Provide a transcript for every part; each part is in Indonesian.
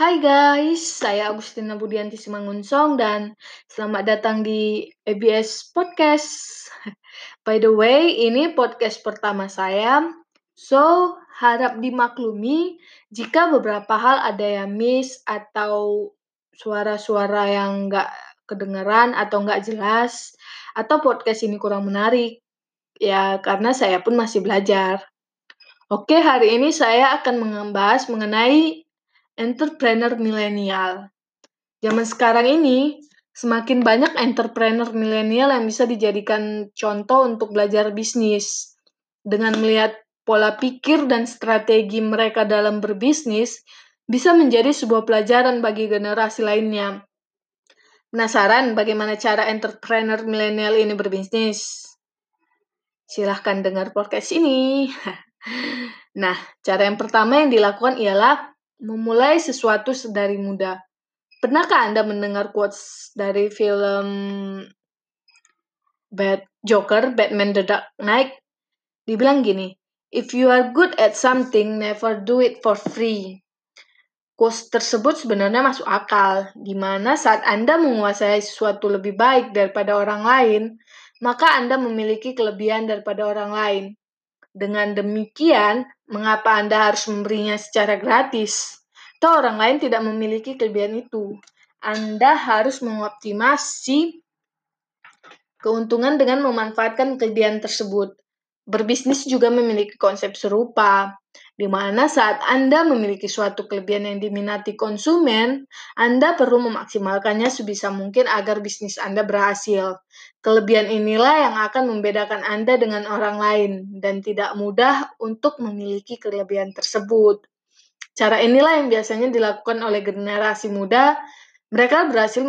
Hai guys, saya Agustina Budianti Simangunsong dan selamat datang di ABS Podcast. By the way, ini podcast pertama saya, so harap dimaklumi jika beberapa hal ada yang miss atau suara-suara yang nggak kedengeran atau nggak jelas, atau podcast ini kurang menarik. Ya, karena saya pun masih belajar. Oke, hari ini saya akan membahas mengenai entrepreneur milenial. Zaman sekarang ini, semakin banyak entrepreneur milenial yang bisa dijadikan contoh untuk belajar bisnis. Dengan melihat pola pikir dan strategi mereka dalam berbisnis, bisa menjadi sebuah pelajaran bagi generasi lainnya. Penasaran bagaimana cara entrepreneur milenial ini berbisnis? Silahkan dengar podcast ini. Nah, cara yang pertama yang dilakukan ialah memulai sesuatu sedari muda. Pernahkah Anda mendengar quotes dari film Bad Joker, Batman The Dark Knight? Dibilang gini, If you are good at something, never do it for free. Quotes tersebut sebenarnya masuk akal, di mana saat Anda menguasai sesuatu lebih baik daripada orang lain, maka Anda memiliki kelebihan daripada orang lain. Dengan demikian, mengapa Anda harus memberinya secara gratis? Atau orang lain tidak memiliki kelebihan itu. Anda harus mengoptimasi keuntungan dengan memanfaatkan kelebihan tersebut. Berbisnis juga memiliki konsep serupa, di mana saat Anda memiliki suatu kelebihan yang diminati konsumen, Anda perlu memaksimalkannya sebisa mungkin agar bisnis Anda berhasil. Kelebihan inilah yang akan membedakan Anda dengan orang lain, dan tidak mudah untuk memiliki kelebihan tersebut. Cara inilah yang biasanya dilakukan oleh generasi muda. Mereka berhasil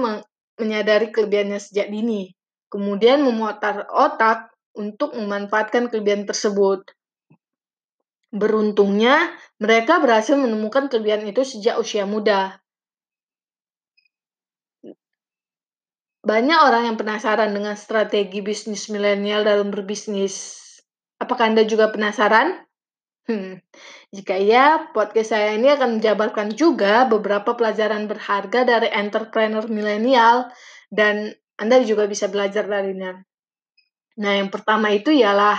menyadari kelebihannya sejak dini, kemudian memutar otak untuk memanfaatkan kelebihan tersebut. Beruntungnya, mereka berhasil menemukan kelebihan itu sejak usia muda. Banyak orang yang penasaran dengan strategi bisnis milenial dalam berbisnis. Apakah Anda juga penasaran? Hmm, jika iya, podcast saya ini akan menjabarkan juga beberapa pelajaran berharga dari entrepreneur milenial dan Anda juga bisa belajar darinya. Nah, yang pertama itu ialah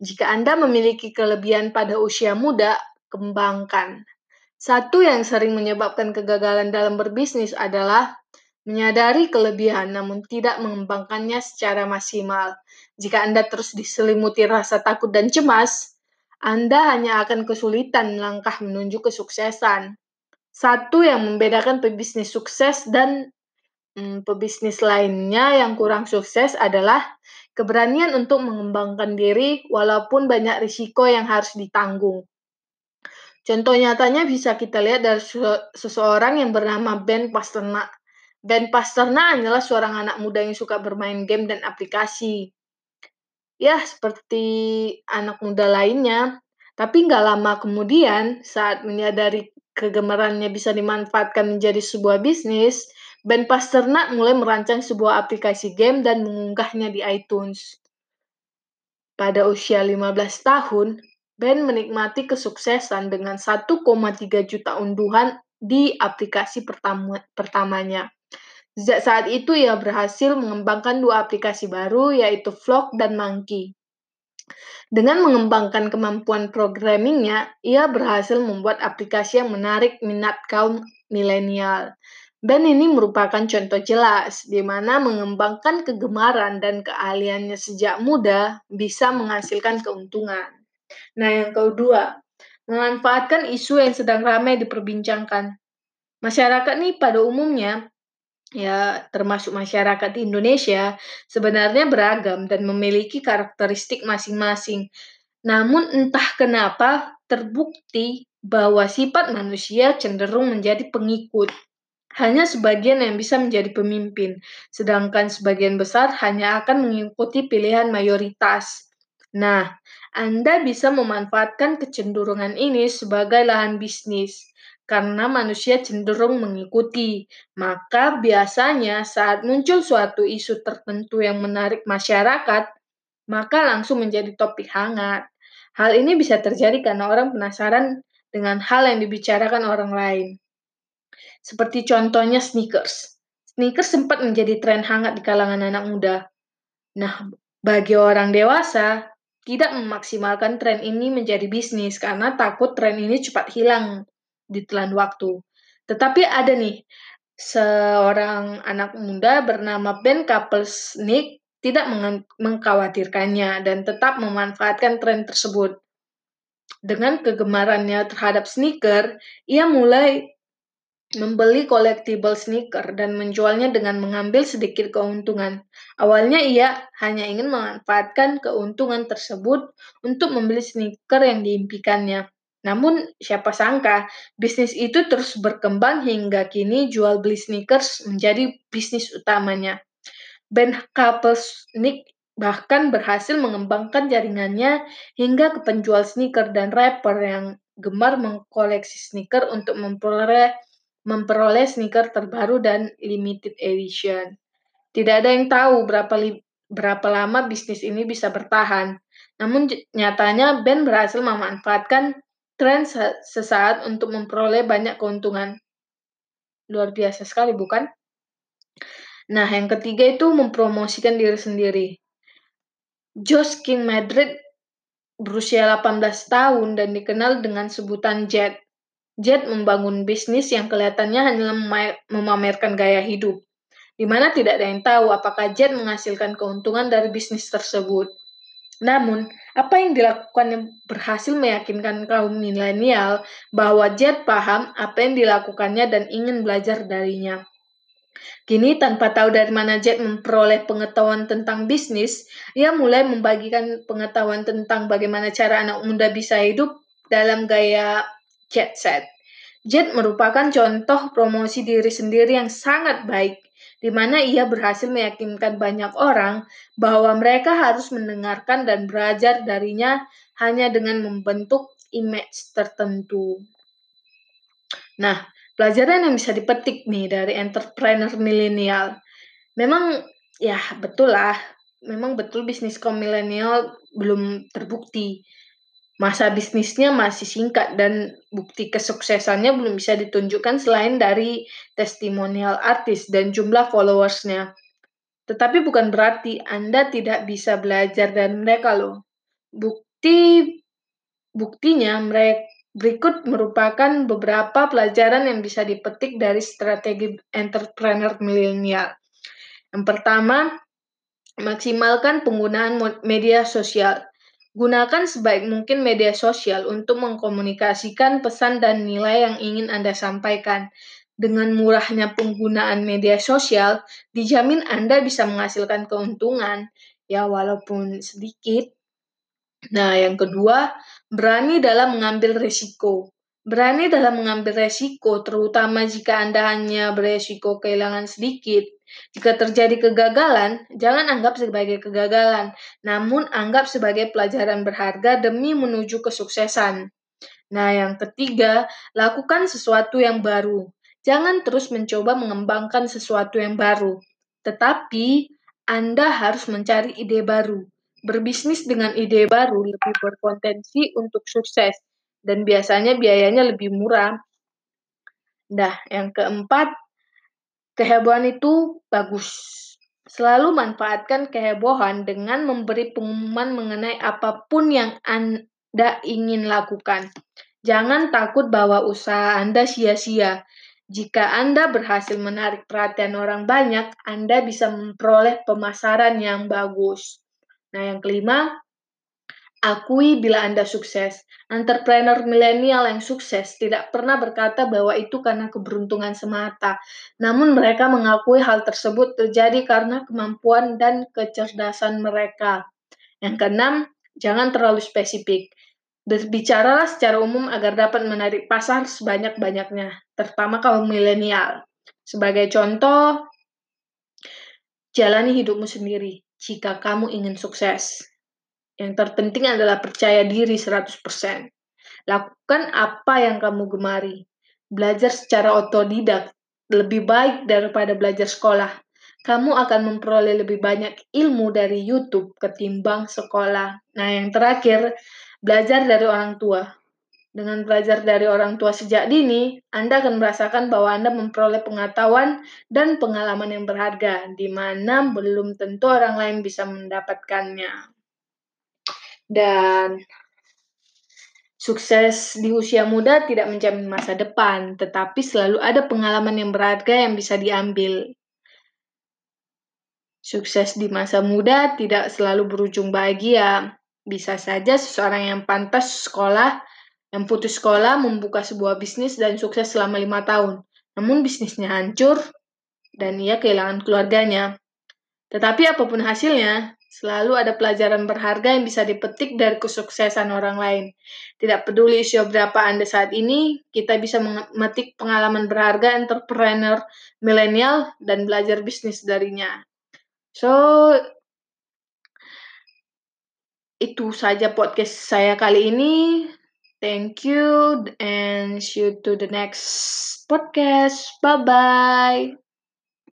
jika Anda memiliki kelebihan pada usia muda, kembangkan. Satu yang sering menyebabkan kegagalan dalam berbisnis adalah menyadari kelebihan namun tidak mengembangkannya secara maksimal. Jika Anda terus diselimuti rasa takut dan cemas, Anda hanya akan kesulitan melangkah menuju kesuksesan. Satu yang membedakan pebisnis sukses dan hmm, pebisnis lainnya yang kurang sukses adalah keberanian untuk mengembangkan diri walaupun banyak risiko yang harus ditanggung. Contoh nyatanya bisa kita lihat dari seseorang yang bernama Ben Pasternak. Ben Pasternak adalah seorang anak muda yang suka bermain game dan aplikasi. Ya, seperti anak muda lainnya. Tapi nggak lama kemudian, saat menyadari kegemarannya bisa dimanfaatkan menjadi sebuah bisnis, Ben Pasternak mulai merancang sebuah aplikasi game dan mengunggahnya di iTunes. Pada usia 15 tahun, Ben menikmati kesuksesan dengan 1,3 juta unduhan di aplikasi pertama, pertamanya. Sejak saat itu ia berhasil mengembangkan dua aplikasi baru yaitu Vlog dan Monkey. Dengan mengembangkan kemampuan programmingnya, ia berhasil membuat aplikasi yang menarik minat kaum milenial. Dan ini merupakan contoh jelas di mana mengembangkan kegemaran dan keahliannya sejak muda bisa menghasilkan keuntungan. Nah, yang kedua, memanfaatkan isu yang sedang ramai diperbincangkan. Masyarakat nih pada umumnya ya termasuk masyarakat di Indonesia sebenarnya beragam dan memiliki karakteristik masing-masing. Namun entah kenapa terbukti bahwa sifat manusia cenderung menjadi pengikut hanya sebagian yang bisa menjadi pemimpin, sedangkan sebagian besar hanya akan mengikuti pilihan mayoritas. Nah, Anda bisa memanfaatkan kecenderungan ini sebagai lahan bisnis karena manusia cenderung mengikuti. Maka biasanya saat muncul suatu isu tertentu yang menarik masyarakat, maka langsung menjadi topik hangat. Hal ini bisa terjadi karena orang penasaran dengan hal yang dibicarakan orang lain. Seperti contohnya sneakers. Sneakers sempat menjadi tren hangat di kalangan anak muda. Nah, bagi orang dewasa, tidak memaksimalkan tren ini menjadi bisnis karena takut tren ini cepat hilang di telan waktu. Tetapi ada nih, seorang anak muda bernama Ben Kaplesnik tidak mengkhawatirkannya dan tetap memanfaatkan tren tersebut. Dengan kegemarannya terhadap sneaker, ia mulai membeli collectible sneaker dan menjualnya dengan mengambil sedikit keuntungan. Awalnya ia hanya ingin memanfaatkan keuntungan tersebut untuk membeli sneaker yang diimpikannya. Namun siapa sangka bisnis itu terus berkembang hingga kini jual beli sneakers menjadi bisnis utamanya. Ben Kapelsnik bahkan berhasil mengembangkan jaringannya hingga ke penjual sneaker dan rapper yang gemar mengkoleksi sneaker untuk memperoleh memperoleh sneaker terbaru dan limited edition. Tidak ada yang tahu berapa berapa lama bisnis ini bisa bertahan. Namun nyatanya Ben berhasil memanfaatkan tren sesaat untuk memperoleh banyak keuntungan. Luar biasa sekali, bukan? Nah, yang ketiga itu mempromosikan diri sendiri. Josh King Madrid berusia 18 tahun dan dikenal dengan sebutan Jet. Jet membangun bisnis yang kelihatannya hanya memamerkan gaya hidup, di mana tidak ada yang tahu apakah Jet menghasilkan keuntungan dari bisnis tersebut. Namun, apa yang dilakukan yang berhasil meyakinkan kaum milenial bahwa Jet paham apa yang dilakukannya dan ingin belajar darinya. Kini tanpa tahu dari mana Jet memperoleh pengetahuan tentang bisnis, ia mulai membagikan pengetahuan tentang bagaimana cara anak muda bisa hidup dalam gaya jet set. Jet merupakan contoh promosi diri sendiri yang sangat baik, di mana ia berhasil meyakinkan banyak orang bahwa mereka harus mendengarkan dan belajar darinya hanya dengan membentuk image tertentu. Nah, pelajaran yang bisa dipetik nih dari entrepreneur milenial. Memang ya betul lah, memang betul bisnis kaum milenial belum terbukti masa bisnisnya masih singkat dan bukti kesuksesannya belum bisa ditunjukkan selain dari testimonial artis dan jumlah followersnya. Tetapi bukan berarti Anda tidak bisa belajar dari mereka loh. Bukti buktinya mereka berikut merupakan beberapa pelajaran yang bisa dipetik dari strategi entrepreneur milenial. Yang pertama, maksimalkan penggunaan media sosial. Gunakan sebaik mungkin media sosial untuk mengkomunikasikan pesan dan nilai yang ingin Anda sampaikan. Dengan murahnya penggunaan media sosial, dijamin Anda bisa menghasilkan keuntungan, ya walaupun sedikit. Nah, yang kedua, berani dalam mengambil risiko. Berani dalam mengambil resiko, terutama jika Anda hanya beresiko kehilangan sedikit, jika terjadi kegagalan, jangan anggap sebagai kegagalan, namun anggap sebagai pelajaran berharga demi menuju kesuksesan. Nah, yang ketiga, lakukan sesuatu yang baru. Jangan terus mencoba mengembangkan sesuatu yang baru, tetapi Anda harus mencari ide baru. Berbisnis dengan ide baru lebih berpotensi untuk sukses, dan biasanya biayanya lebih murah. Nah, yang keempat, Kehebohan itu bagus. Selalu manfaatkan kehebohan dengan memberi pengumuman mengenai apa pun yang Anda ingin lakukan. Jangan takut bahwa usaha Anda sia-sia. Jika Anda berhasil menarik perhatian orang banyak, Anda bisa memperoleh pemasaran yang bagus. Nah, yang kelima, Akui bila Anda sukses. Entrepreneur milenial yang sukses tidak pernah berkata bahwa itu karena keberuntungan semata, namun mereka mengakui hal tersebut terjadi karena kemampuan dan kecerdasan mereka. Yang keenam, jangan terlalu spesifik. Berbicaralah secara umum agar dapat menarik pasar sebanyak-banyaknya, terutama kaum milenial. Sebagai contoh, jalani hidupmu sendiri jika kamu ingin sukses. Yang terpenting adalah percaya diri 100%. Lakukan apa yang kamu gemari. Belajar secara otodidak lebih baik daripada belajar sekolah. Kamu akan memperoleh lebih banyak ilmu dari YouTube ketimbang sekolah. Nah, yang terakhir, belajar dari orang tua. Dengan belajar dari orang tua sejak dini, Anda akan merasakan bahwa Anda memperoleh pengetahuan dan pengalaman yang berharga, di mana belum tentu orang lain bisa mendapatkannya. Dan sukses di usia muda tidak menjamin masa depan, tetapi selalu ada pengalaman yang berharga yang bisa diambil. Sukses di masa muda tidak selalu berujung bahagia. Bisa saja seseorang yang pantas sekolah yang putus sekolah membuka sebuah bisnis dan sukses selama lima tahun. Namun bisnisnya hancur dan ia kehilangan keluarganya. Tetapi apa pun hasilnya, selalu ada pelajaran berharga yang bisa dipetik dari kesuksesan orang lain. Tidak peduli usia berapa Anda saat ini, kita bisa memetik pengalaman berharga entrepreneur milenial dan belajar bisnis darinya. So, itu saja podcast saya kali ini. Thank you and see you to the next podcast. Bye bye.